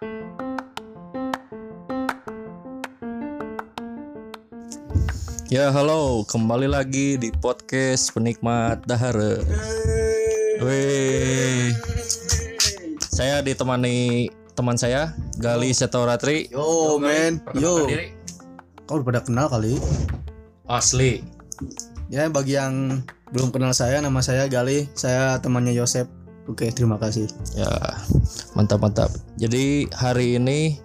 Ya halo, kembali lagi di podcast penikmat dahare. Wih, saya ditemani teman saya Gali Setoratri. Yo men, yo. Diri. Kau udah pada kenal kali? Asli. Ya bagi yang belum kenal saya, nama saya Gali. Saya temannya Yosep. Oke, terima kasih. Ya, mantap mantap. Jadi hari ini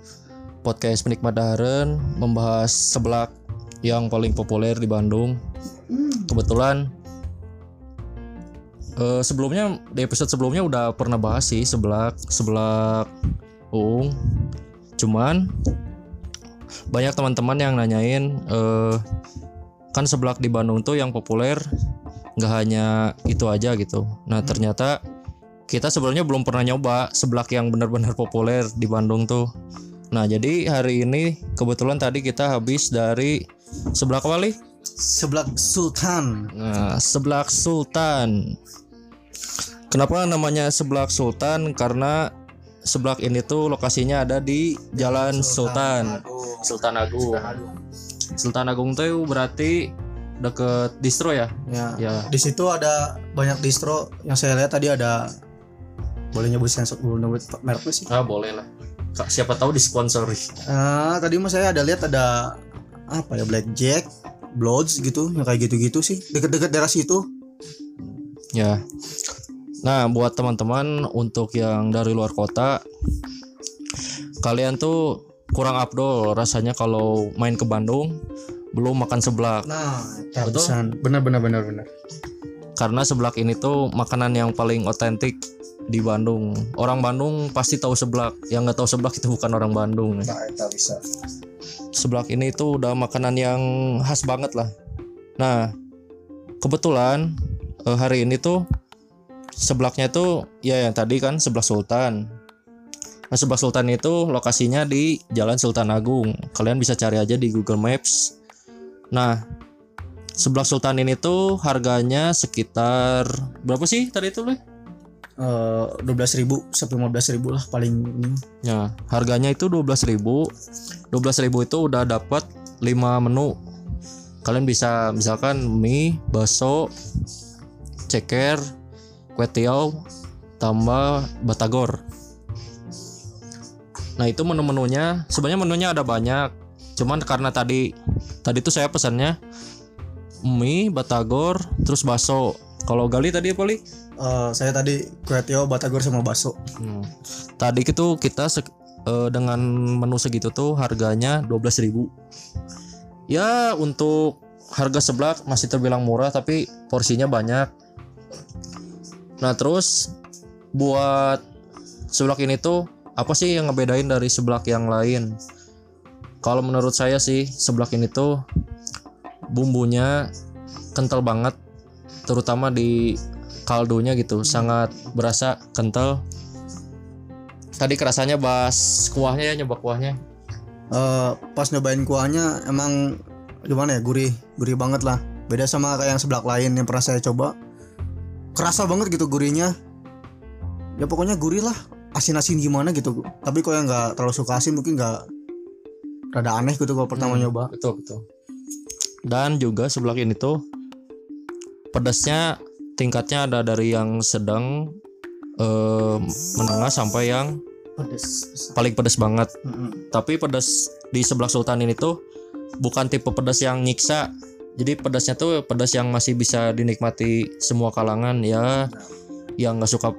podcast penikmat daharen membahas seblak yang paling populer di Bandung. Kebetulan eh, sebelumnya di episode sebelumnya udah pernah bahas sih seblak seblak uung. Cuman banyak teman-teman yang nanyain eh, kan seblak di Bandung tuh yang populer nggak hanya itu aja gitu. Nah ternyata kita sebelumnya belum pernah nyoba seblak yang benar-benar populer di Bandung tuh. Nah jadi hari ini kebetulan tadi kita habis dari seblak apa Li? Seblak Sultan. Nah, seblak Sultan. Kenapa namanya seblak Sultan? Karena seblak ini tuh lokasinya ada di Jalan Sultan. Sultan Agung. Sultan Agung tuh berarti deket distro ya? Ya. Ya. Di situ ada banyak distro yang saya lihat tadi ada boleh nyebut sensor boleh nyebut mereknya sih. Ah boleh lah. Kak, siapa tahu disponsori. Ah, tadi mas saya ada lihat ada apa ya Blackjack, Bloods gitu, yang kayak gitu-gitu sih. Deket-deket daerah situ. Ya. Nah, buat teman-teman untuk yang dari luar kota, kalian tuh kurang afdol rasanya kalau main ke Bandung belum makan seblak. Nah, Betul? betul. Benar benar benar benar. Karena seblak ini tuh makanan yang paling otentik di Bandung. Orang Bandung pasti tahu seblak. Yang nggak tahu seblak itu bukan orang Bandung. Nah, itu bisa. Seblak ini tuh udah makanan yang khas banget lah. Nah, kebetulan eh, hari ini tuh seblaknya tuh ya yang tadi kan seblak Sultan. Nah, seblak Sultan itu lokasinya di Jalan Sultan Agung. Kalian bisa cari aja di Google Maps. Nah, seblak Sultan ini tuh harganya sekitar berapa sih tadi itu, Le? Dua belas ribu sampai lima belas ribu lah paling ini. Ya, harganya itu 12.000. 12.000 itu udah dapat 5 menu. Kalian bisa misalkan mie, bakso, ceker, kue tiaw, tambah batagor. Nah, itu menu-menunya. Sebenarnya menunya ada banyak. Cuman karena tadi tadi tuh saya pesannya mie, batagor, terus bakso. Kalau Gali tadi apa, Li? Eh, saya tadi kue tiaw, batagor sama bakso. Hmm. Tadi itu kita eh, dengan menu segitu tuh harganya 12.000. Ya untuk harga seblak masih terbilang murah tapi porsinya banyak. Nah terus buat seblak ini tuh apa sih yang ngebedain dari seblak yang lain? Kalau menurut saya sih seblak ini tuh bumbunya kental banget terutama di kaldunya gitu sangat berasa kental. Tadi kerasanya bas kuahnya ya nyoba kuahnya. Eh, pas nyobain kuahnya emang gimana ya gurih gurih banget lah. Beda sama kayak yang seblak lain yang pernah saya coba. Kerasa banget gitu gurihnya. Ya pokoknya gurih lah asin-asin gimana gitu. Tapi kalau yang nggak terlalu suka asin mungkin nggak rada aneh gitu kalau pertama Hmm, nyoba. betul betul. Dan juga seblak ini tuh pedasnya tingkatnya ada dari yang sedang eh, menengah sampai yang pedes paling pedas banget. Mm-mm. tapi pedas di sebelah sultan ini tuh bukan tipe pedas yang nyiksa. Jadi pedasnya tuh pedas yang masih bisa dinikmati semua kalangan ya. Yang nggak suka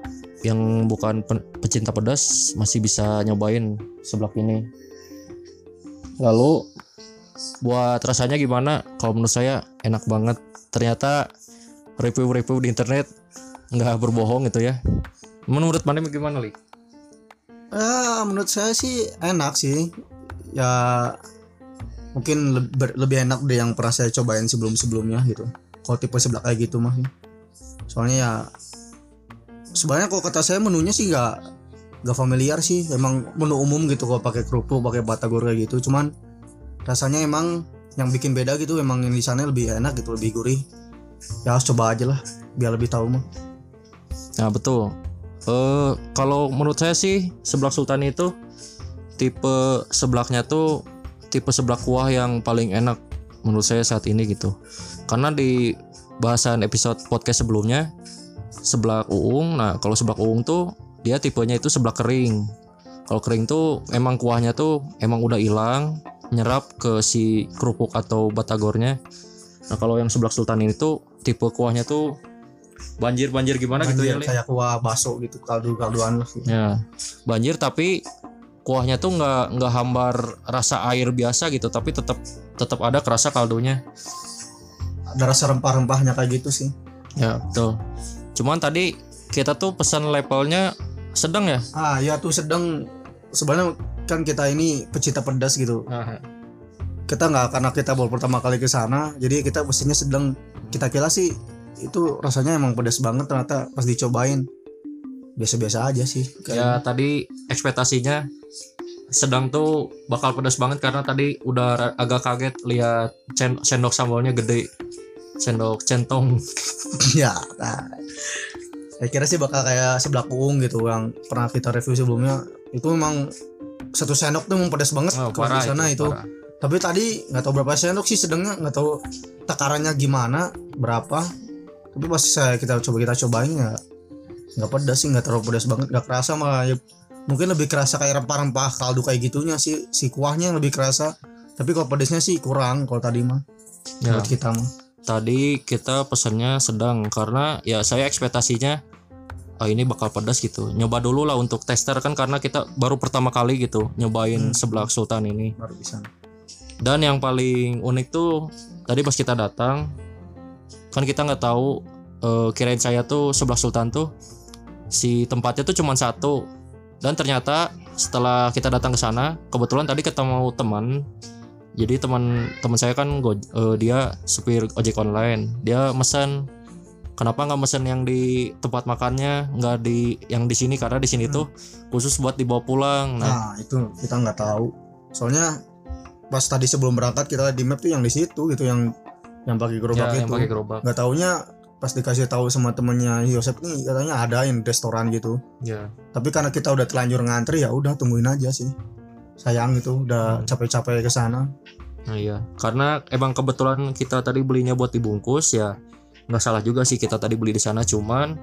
yang bukan pe- pecinta pedas masih bisa nyobain seblak ini. Lalu buat rasanya gimana? Kalau menurut saya enak banget. Ternyata review-review di internet nggak berbohong gitu ya. Menurut mana gimana li? Eh, menurut saya sih enak sih. Ya mungkin le- ber- lebih enak deh yang pernah saya cobain sebelum-sebelumnya gitu. Kalau tipe seblak kayak gitu mah. Soalnya ya sebenarnya kalau kata saya menunya sih nggak nggak familiar sih. Emang menu umum gitu kalau pakai kerupuk pakai batagor kayak gitu. Cuman rasanya emang yang bikin beda gitu emang yang di sana lebih enak gitu lebih gurih ya harus coba aja lah biar lebih tahu mah Nah betul. Eh kalau menurut saya sih seblak sultan itu tipe seblaknya tuh tipe seblak kuah yang paling enak menurut saya saat ini gitu. Karena di bahasan episode podcast sebelumnya seblak uung nah kalau seblak uung tuh dia tipenya itu seblak kering. Kalau kering tuh emang kuahnya tuh emang udah hilang nyerap ke si kerupuk atau batagornya nah kalau yang seblak sultan ini tuh tipe kuahnya tuh banjir banjir gimana gitu ya Banjir, kayak kuah bakso gitu kaldu kalduan gitu. Ya, banjir tapi kuahnya tuh nggak nggak hambar rasa air biasa gitu, tapi tetap tetap ada kerasa kaldunya. ada rasa rempah-rempahnya kayak gitu sih Ya betul. Cuman tadi kita tuh pesan levelnya sedang ya. ah ya tuh sedang sebenarnya kan kita ini pecinta pedas gitu kita nggak karena kita baru pertama kali ke sana jadi kita pesennya sedang kita kira sih itu rasanya emang pedas banget ternyata pas dicobain biasa-biasa aja sih Ya tadi ekspektasinya sedang tuh bakal pedas banget karena tadi udah agak kaget lihat sendok sambalnya gede, sendok centong. ya nah. saya kira sih bakal kayak sebelah kuung gitu yang pernah kita review sebelumnya itu memang satu sendok tuh memang pedas banget Oh, kalau di parah sana itu, parah. Tapi tadi nggak tahu berapa sendok sih sedangnya nggak tahu takarannya gimana berapa. Tapi pas saya kita coba kita cobain ya nggak pedas sih nggak terlalu pedas banget nggak kerasa malah ya, mungkin lebih kerasa kayak rempah-rempah kaldu kayak gitunya sih si kuahnya yang lebih kerasa. Tapi kalau pedasnya sih kurang kalau tadi mah Ya. buat kita mah. Tadi kita pesannya sedang karena ya saya ekspektasinya ah ini bakal pedas gitu. Nyoba dulu lah untuk tester kan karena kita baru pertama kali gitu nyobain Hmm. seblak sultan ini. Baru bisa dan yang paling unik tuh tadi pas kita datang kan kita nggak tahu eh, kirain saya tuh seblak sultan tuh si tempatnya tuh cuma satu. Dan ternyata setelah kita datang ke sana kebetulan tadi ketemu teman. Jadi teman teman saya kan go- eh, dia supir ojek online. Dia mesen kenapa nggak mesen yang di tempat makannya nggak di yang di sini? Karena di sini tuh khusus buat dibawa pulang. Nah Nah, itu kita nggak tahu. Soalnya pas tadi sebelum berangkat kita di map tuh yang di situ gitu yang yang pakai gerobak ya, itu. yang pakai gerobak Nggak taunya pas dikasih tahu sama temennya Yosep nih katanya ada yang restoran gitu. ya Tapi karena kita udah telanjur ngantri ya udah tungguin aja sih. Sayang gitu udah Hmm. capek-capek ke sana. Nah iya, karena emang kebetulan kita tadi belinya buat dibungkus ya nggak salah juga sih kita tadi beli di sana cuman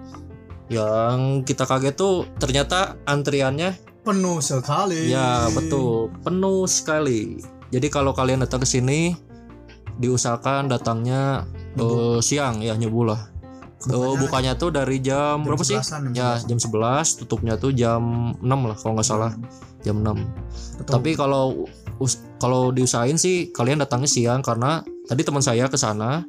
yang kita kaget tuh ternyata antriannya Penuh sekali. ya betul penuh sekali. Jadi kalau kalian datang ke sini diusahakan datangnya eh, siang ya nyebul lah. Eh, Bukanya tuh dari jam, jam berapa sih? 11-an, jam Ya 11-an. jam 11, tutupnya tuh jam 6 lah kalau nggak salah, jam 6. Betul. Tapi kalau kalau diusahain sih kalian datangnya siang karena tadi teman saya ke sana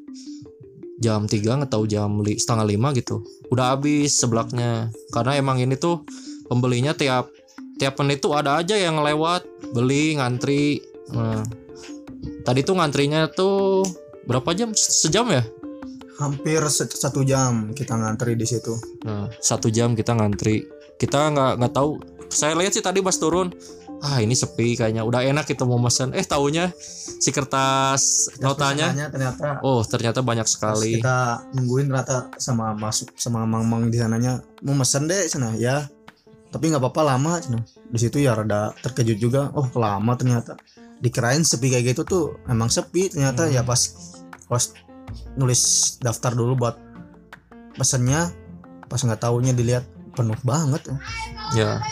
jam 3 atau jam li- setengah lima gitu. Udah habis seblaknya. Karena emang ini tuh pembelinya tiap tiap menit tuh ada aja yang lewat beli ngantri. Nah, tadi tuh ngantrinya tuh berapa jam? Sejam ya? hampir satu jam kita ngantri di situ. Nah, satu jam kita ngantri. Kita nggak nggak tahu. Saya lihat sih tadi pas turun, ah ini sepi kayaknya. Udah enak kita mau mesen. Eh taunya si kertas notanya, Pesanannya ternyata oh ternyata banyak sekali. kita nungguin ternyata sama masuk sama mang-mang di sananya mau mesen deh sana ya tapi nggak apa-apa lama di situ ya rada terkejut juga oh lama ternyata dikirain sepi kayak gitu tuh emang sepi ternyata Hmm. ya pas pas nulis daftar dulu buat pesennya pas nggak taunya dilihat penuh banget Ya,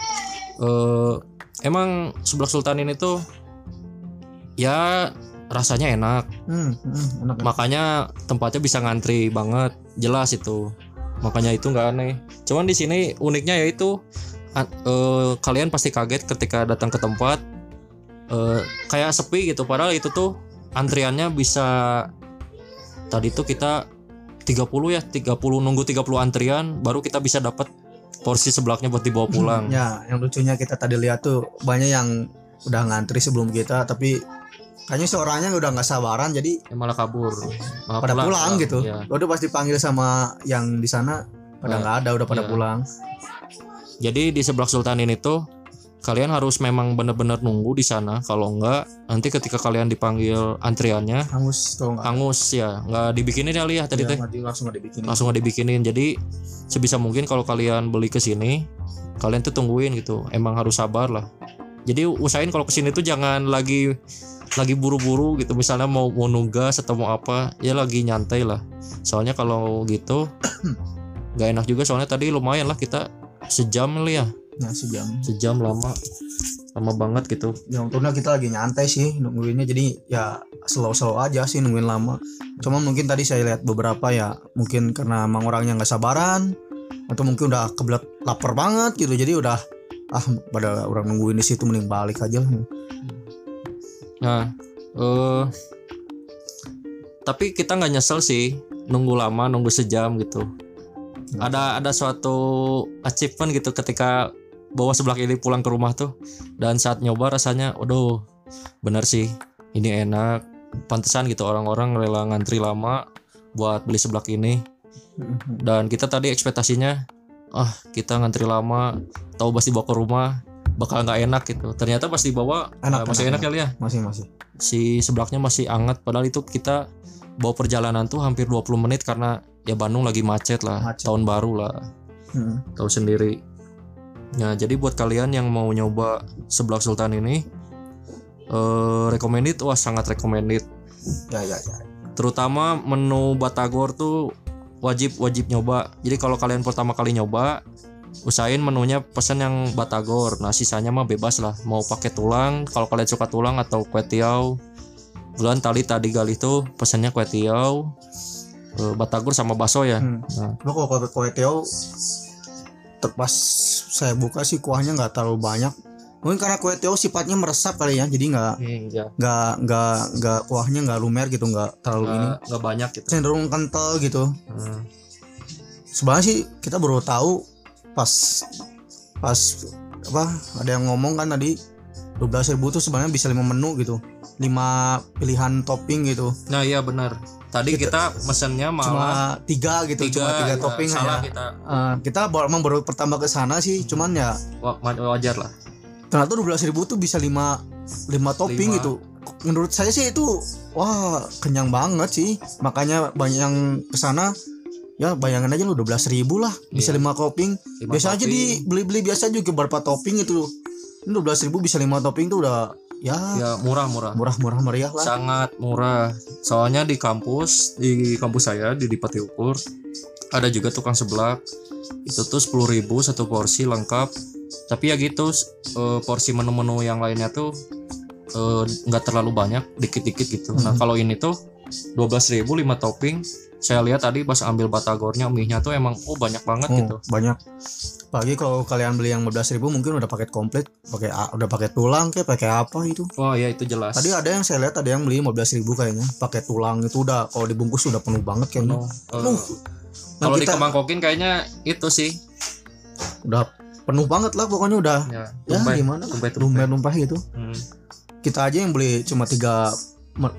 eh emang seblak sultan ini tuh ya rasanya enak. hmm, hmm, enak Makanya tempatnya bisa ngantri banget, jelas itu. Makanya itu nggak aneh. Cuman di sini uniknya yaitu eh, kalian pasti kaget ketika datang ke tempat eh, kayak sepi gitu. Padahal itu tuh antriannya bisa tadi tuh kita 30 ya, 30 nunggu 30 antrian baru kita bisa dapat porsi seblaknya buat dibawa pulang. ya yang lucunya kita tadi lihat tuh banyak yang udah ngantri sebelum kita tapi kayaknya seorangnya udah nggak sabaran jadi Ya, malah kabur. Malah pada pulang, gitu. Ya. Udah pas dipanggil sama yang di sana pada Nah, nggak ada, udah pada iya. pulang. Jadi di seblak sultan ini tuh kalian harus memang benar-benar nunggu di sana. Kalau enggak, nanti ketika kalian dipanggil antriannya Hangus kalau nggak. hangus ya, nggak dibikinin kali ya tadi Iya, teh. langsung nggak dibikin. Langsung nggak dibikinin. Jadi sebisa mungkin kalau kalian beli ke sini, kalian tuh tungguin gitu. Emang harus sabar lah. jadi usahain kalau ke sini tuh jangan lagi lagi buru-buru gitu misalnya mau mau nugas atau mau apa ya lagi nyantai lah soalnya kalau gitu nggak enak juga soalnya tadi lumayan lah kita sejam lah ya nah sejam. Sejam lama. Lama banget gitu. Ya untungnya kita lagi nyantai sih nungguinnya. Jadi ya slow-slow aja sih nungguin lama. Cuma mungkin tadi saya lihat beberapa ya mungkin karena emang orangnya nggak sabaran atau mungkin udah kebelet lapar banget gitu. Jadi udah ah pada orang nungguin di situ mending balik aja nah eh tapi kita nggak nyesel sih nunggu lama nunggu sejam gitu. Ada ada suatu achievement gitu ketika bawa sebelah ini pulang ke rumah tuh. Dan saat nyoba rasanya aduh benar sih ini enak. Pantesan gitu orang-orang rela ngantri lama buat beli seblak ini. Dan kita tadi ekspektasinya ah kita ngantri lama tahu pasti bawa ke rumah bakal nggak enak gitu. Ternyata pas dibawa Enak, eh, masih enak, enak, kali ya masih masih. Si seblaknya masih anget padahal itu kita bawa perjalanan tuh hampir 20 menit karena ya Bandung lagi macet lah Macet. tahun baru lah. Hmm. tahu sendiri nah jadi buat kalian yang mau nyoba seblak sultan ini eh recommended? Wah sangat recommended. Ya ya ya. Terutama menu batagor tuh wajib wajib nyoba. Jadi kalau kalian pertama kali nyoba usahain menunya pesan yang batagor. Nah sisanya mah bebas lah. Mau pakai tulang kalau kalian suka tulang atau kue tiaw. Bulan tali tadi gali tuh pesannya kue tiaw eh, batagor sama bakso ya. Hmm. nah, Cuma kalau kue tiaw terpas saya buka sih kuahnya nggak terlalu banyak. Mungkin karena kue tiaw sifatnya meresap kali ya jadi nggak ya nggak nggak nggak kuahnya nggak lumer gitu nggak terlalu ini. Nggak banyak gitu. Cenderung kental gitu. Hmm. sebenarnya sih kita baru tahu pas pas apa ada yang ngomong kan tadi 12.000 ribu tuh sebenarnya bisa lima menu gitu. Lima pilihan topping gitu. Nah iya benar tadi kita, mesennya malah cuma tiga gitu cuma tiga ya, topping salah aja kita. Eh, kita baru emang baru pertama ke sana sih cuman ya Wa- wajar lah. ternyata 12.000 ribu tuh bisa lima lima topping Lima. gitu. Menurut saya sih itu wah kenyang banget sih. Makanya banyak yang ke sana ya bayangin aja lu 12.000 ribu lah bisa Iya. lima topping. Biasa aja topping. di beli-beli biasa juga berapa topping itu. Ini 12.000 ribu bisa lima topping tuh udah ya. Ya murah-murah murah-murah meriah lah. Sangat murah. Soalnya di kampus di kampus saya di Dipati Ukur ada juga tukang seblak. Itu tuh sepuluh ribu satu porsi lengkap. Tapi ya gitu eh, porsi menu-menu yang lainnya tuh eh, nggak terlalu banyak dikit-dikit gitu. Nah Mhm. kalau ini tuh 12.000 ribu lima topping. Saya lihat tadi pas ambil batagornya mie-nya tuh emang oh banyak banget Oh, gitu. banyak. Pagi kalau kalian beli yang 15.000 ribu mungkin udah paket komplit pakai udah pakai tulang kayak pakai apa itu? Oh ya itu jelas. Tadi ada yang saya lihat ada yang beli 15.000 ribu kayaknya. Pakai tulang itu udah kalau dibungkus udah penuh banget kayaknya. Eh, penuh Dan kalau kita Kemangkokin kayaknya itu sih. Udah penuh banget lah pokoknya udah. Ya, ya tumpah, gimana? Tumpah, tumpah. tumpah-tumpah gitu. Hmm, kita aja yang beli cuma tiga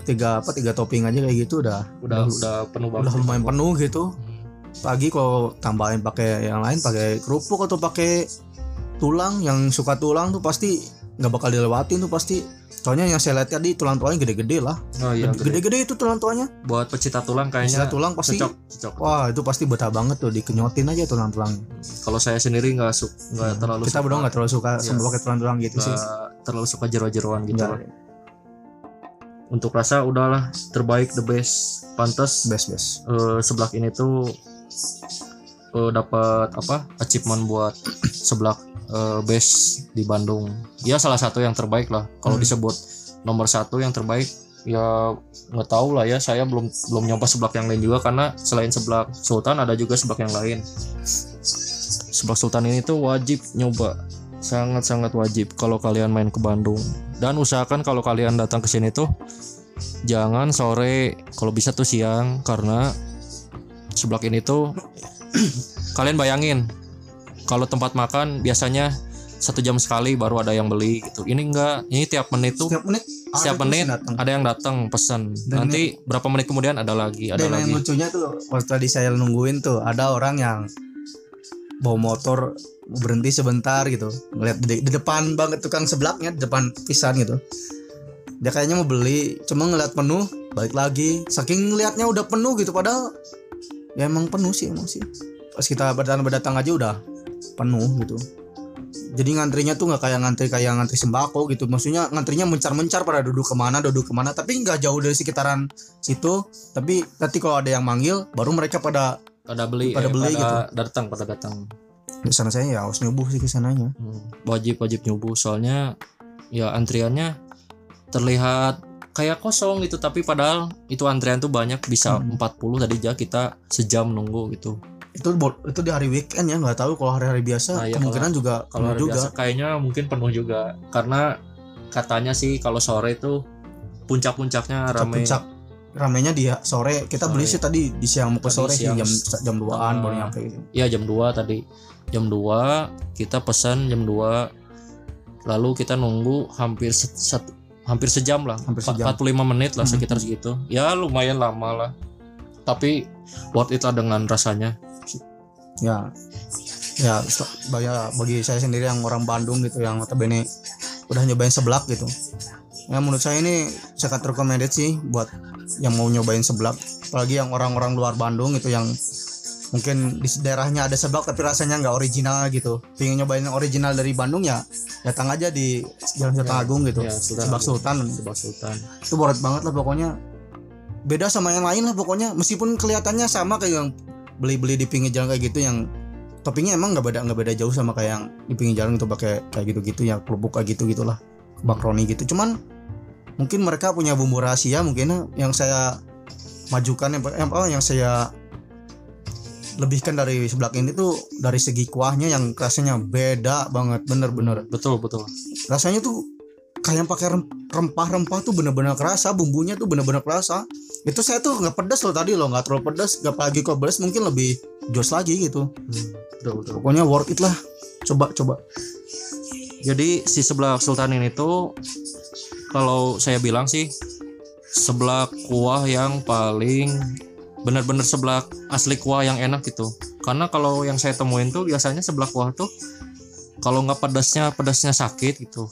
tiga apa tiga topping aja kayak gitu udah udah udah penuh banget. udah lumayan penuh gitu. Hmm. pagi kalau tambahin pakai yang lain pakai kerupuk atau pakai tulang yang suka tulang tuh pasti nggak bakal dilewatin tuh pasti. Soalnya yang saya lihat tadi tulang tulangnya gede-gede lah. Oh iya, gede. gede-gede itu tulang tulangnya buat pecinta tulang kayaknya. Pecinta tulang pasti cocok, cocok. wah itu pasti betah banget tuh dikenyotin aja tulang tulang. Kalau saya sendiri nggak su nggak terlalu kita suka, berdua nggak terlalu suka Iya. sama pakai tulang tulang gitu sih. Nggak terlalu suka jero-jeroan gitu. Untuk rasa udahlah terbaik the best. Pantas best best eh, seblak ini tuh eh, dapat apa achievement buat seblak eh, best di Bandung. Ya salah satu yang terbaik lah. Kalau Hmm. disebut nomor satu yang terbaik ya nggak tahu lah ya saya belum belum nyoba seblak yang lain juga karena selain seblak Sultan ada juga seblak yang lain seblak Sultan ini tuh wajib nyoba sangat-sangat wajib kalau kalian main ke Bandung. Dan usahakan kalau kalian datang ke sini tuh jangan sore kalau bisa tuh siang karena seblak ini tuh kalian bayangin kalau tempat makan biasanya satu jam sekali baru ada yang beli gitu. Ini enggak ini tiap menit tuh setiap menit setiap ada menit yang datang. ada yang datang pesan Dan nanti berapa menit kemudian ada lagi ada Dan lagi. yang lucunya tuh waktu tadi saya nungguin tuh ada orang yang bawa motor berhenti sebentar gitu. Ngeliat di, di depan banget tukang seblaknya di depan pisan gitu. Dia kayaknya mau beli cuma ngeliat penuh balik lagi. Saking ngeliatnya udah penuh gitu padahal ya emang penuh sih emang sih. Pas kita berdatang berdatang aja udah penuh gitu. Jadi ngantrinya tuh nggak kayak ngantri kayak ngantri sembako gitu. Maksudnya ngantrinya mencar-mencar pada duduk ke mana duduk ke mana. Tapi nggak jauh dari sekitaran situ. Tapi nanti kalau ada yang manggil baru mereka pada pada beli Pada eh, beli gitu. pada datang pada datang. Di sana saya ya harus nyubuh sih ke sananya. Hmm, wajib wajib nyubuh soalnya ya antriannya terlihat kayak kosong gitu. Tapi padahal itu antrian tuh banyak bisa Hmm. 40 tadi aja kita sejam nunggu gitu. Itu itu di hari weekend ya nggak tahu. Kalau hari-hari biasa Nah, iya, kemungkinan juga kalau penuh juga. biasa kayaknya mungkin penuh juga. Karena katanya sih kalau sore itu puncak-puncaknya rame. Puncak ramenya di sore kita beli Sore. sih tadi di siang mau ke sore sih jam jam 2an Ah. baru nyampe gitu. ya jam 2 tadi jam 2 kita pesan jam 2 lalu kita nunggu hampir se- satu hampir sejam lah Hampir sejam. 45 menit lah Mhm. sekitar segitu ya lumayan lama lah tapi worth it lah dengan rasanya ya ya baya- bagi saya sendiri yang orang Bandung gitu yang notabene udah nyobain seblak gitu ya menurut saya ini sangat recommended sih buat yang mau nyobain seblak apalagi yang orang-orang luar Bandung itu yang mungkin di daerahnya ada seblak tapi rasanya nggak original gitu. Pengen nyobain yang original dari Bandung ya datang aja di Jalan Sultan Ya, Agung gitu. ya, Sultan seblak Agung. Sultan. Sebab Sultan. Itu worth banget lah pokoknya. Beda sama yang lain lah pokoknya meskipun kelihatannya sama kayak yang beli-beli di pinggir jalan kayak gitu yang toppingnya emang nggak beda nggak beda jauh sama kayak yang di pinggir jalan itu pakai kayak gitu-gitu ya kerupuk kayak gitu gitulah makroni gitu. Cuman mungkin mereka punya bumbu rahasia mungkin yang saya majukan yang, apa yang saya lebihkan dari seblak ini tuh dari segi kuahnya yang rasanya beda banget bener-bener betul betul. Rasanya tuh kayak pakai rem- rempah-rempah tuh bener-bener kerasa bumbunya tuh bener-bener kerasa. Itu saya tuh nggak pedas loh tadi loh nggak terlalu pedas nggak apalagi kalau pedas mungkin lebih jos lagi gitu. Hmm, betul betul. Pokoknya worth it lah. Coba coba. Jadi si seblak sultan ini tuh kalau saya bilang sih seblak kuah yang paling benar-benar seblak asli kuah yang enak gitu. Karena kalau yang saya temuin tuh biasanya seblak kuah tuh kalau nggak pedasnya pedasnya sakit gitu.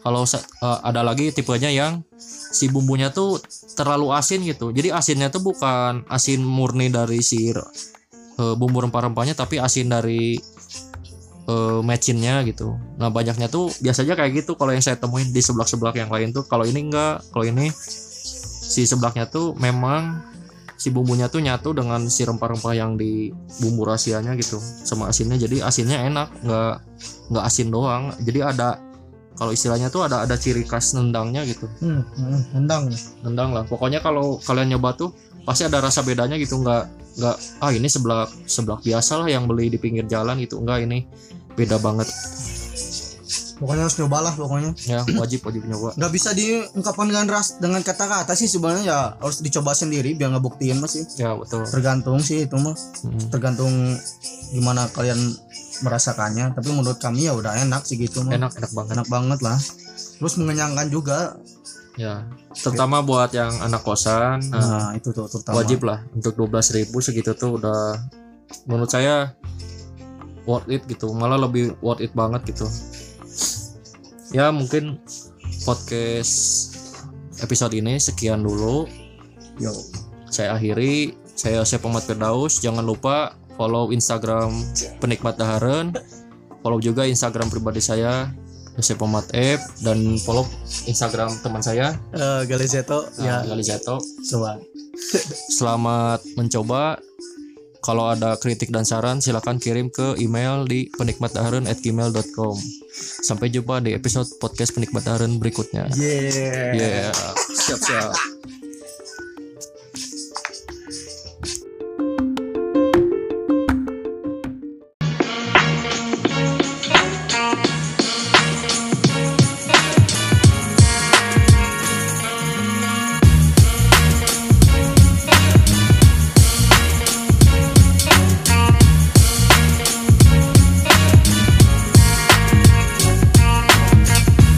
Kalau eh, ada lagi tipenya yang si bumbunya tuh terlalu asin gitu. Jadi asinnya tuh bukan asin murni dari si eh, bumbu rempah-rempahnya tapi asin dari eh, mecinnya gitu. Nah banyaknya tuh biasanya kayak gitu kalau yang saya temuin di seblak-seblak yang lain tuh. Kalau ini enggak, kalau ini si seblaknya tuh memang si bumbunya tuh nyatu dengan si rempah-rempah yang di bumbu rahasianya gitu sama asinnya. Jadi asinnya enak nggak nggak asin doang. Jadi ada kalau istilahnya tuh ada ada ciri khas nendangnya gitu. Hmm, hmm nendang. Nendang lah. Pokoknya kalau kalian nyoba tuh pasti ada rasa bedanya gitu. Nggak nggak ah ini seblak seblak biasa lah yang beli di pinggir jalan gitu. Enggak ini beda banget. Pokoknya harus nyoba lah pokoknya. Ya wajib wajib nyoba. Nggak bisa diungkapkan dengan ras dengan kata-kata sih sebenarnya ya harus dicoba sendiri biar ngebuktiin mas sih. Ya betul. Tergantung sih itu mah. Hmm. tergantung gimana kalian merasakannya tapi menurut kami ya udah enak sih gitu mah. Enak enak banget. Enak banget lah. Terus mengenyangkan juga. Ya terutama buat yang anak kosan nah, nah itu tuh terutama. wajib lah. Untuk 12.000 ribu segitu tuh udah menurut saya worth it gitu. Malah lebih worth it banget gitu. Ya mungkin podcast episode ini sekian dulu. Yo. saya akhiri. Saya Yosef Ahmad Firdaus. Jangan lupa follow Instagram penikmat daharen follow juga Instagram pribadi saya Yosef Ahmad F. Dan follow Instagram teman saya Eh, Galizeto ya. ya Galizato coba. Selamat mencoba. Kalau ada kritik dan saran silakan kirim ke email di penikmatdahareun@gmail.com. Sampai jumpa di episode podcast penikmat daharen berikutnya. yeah Yeah, siap siap.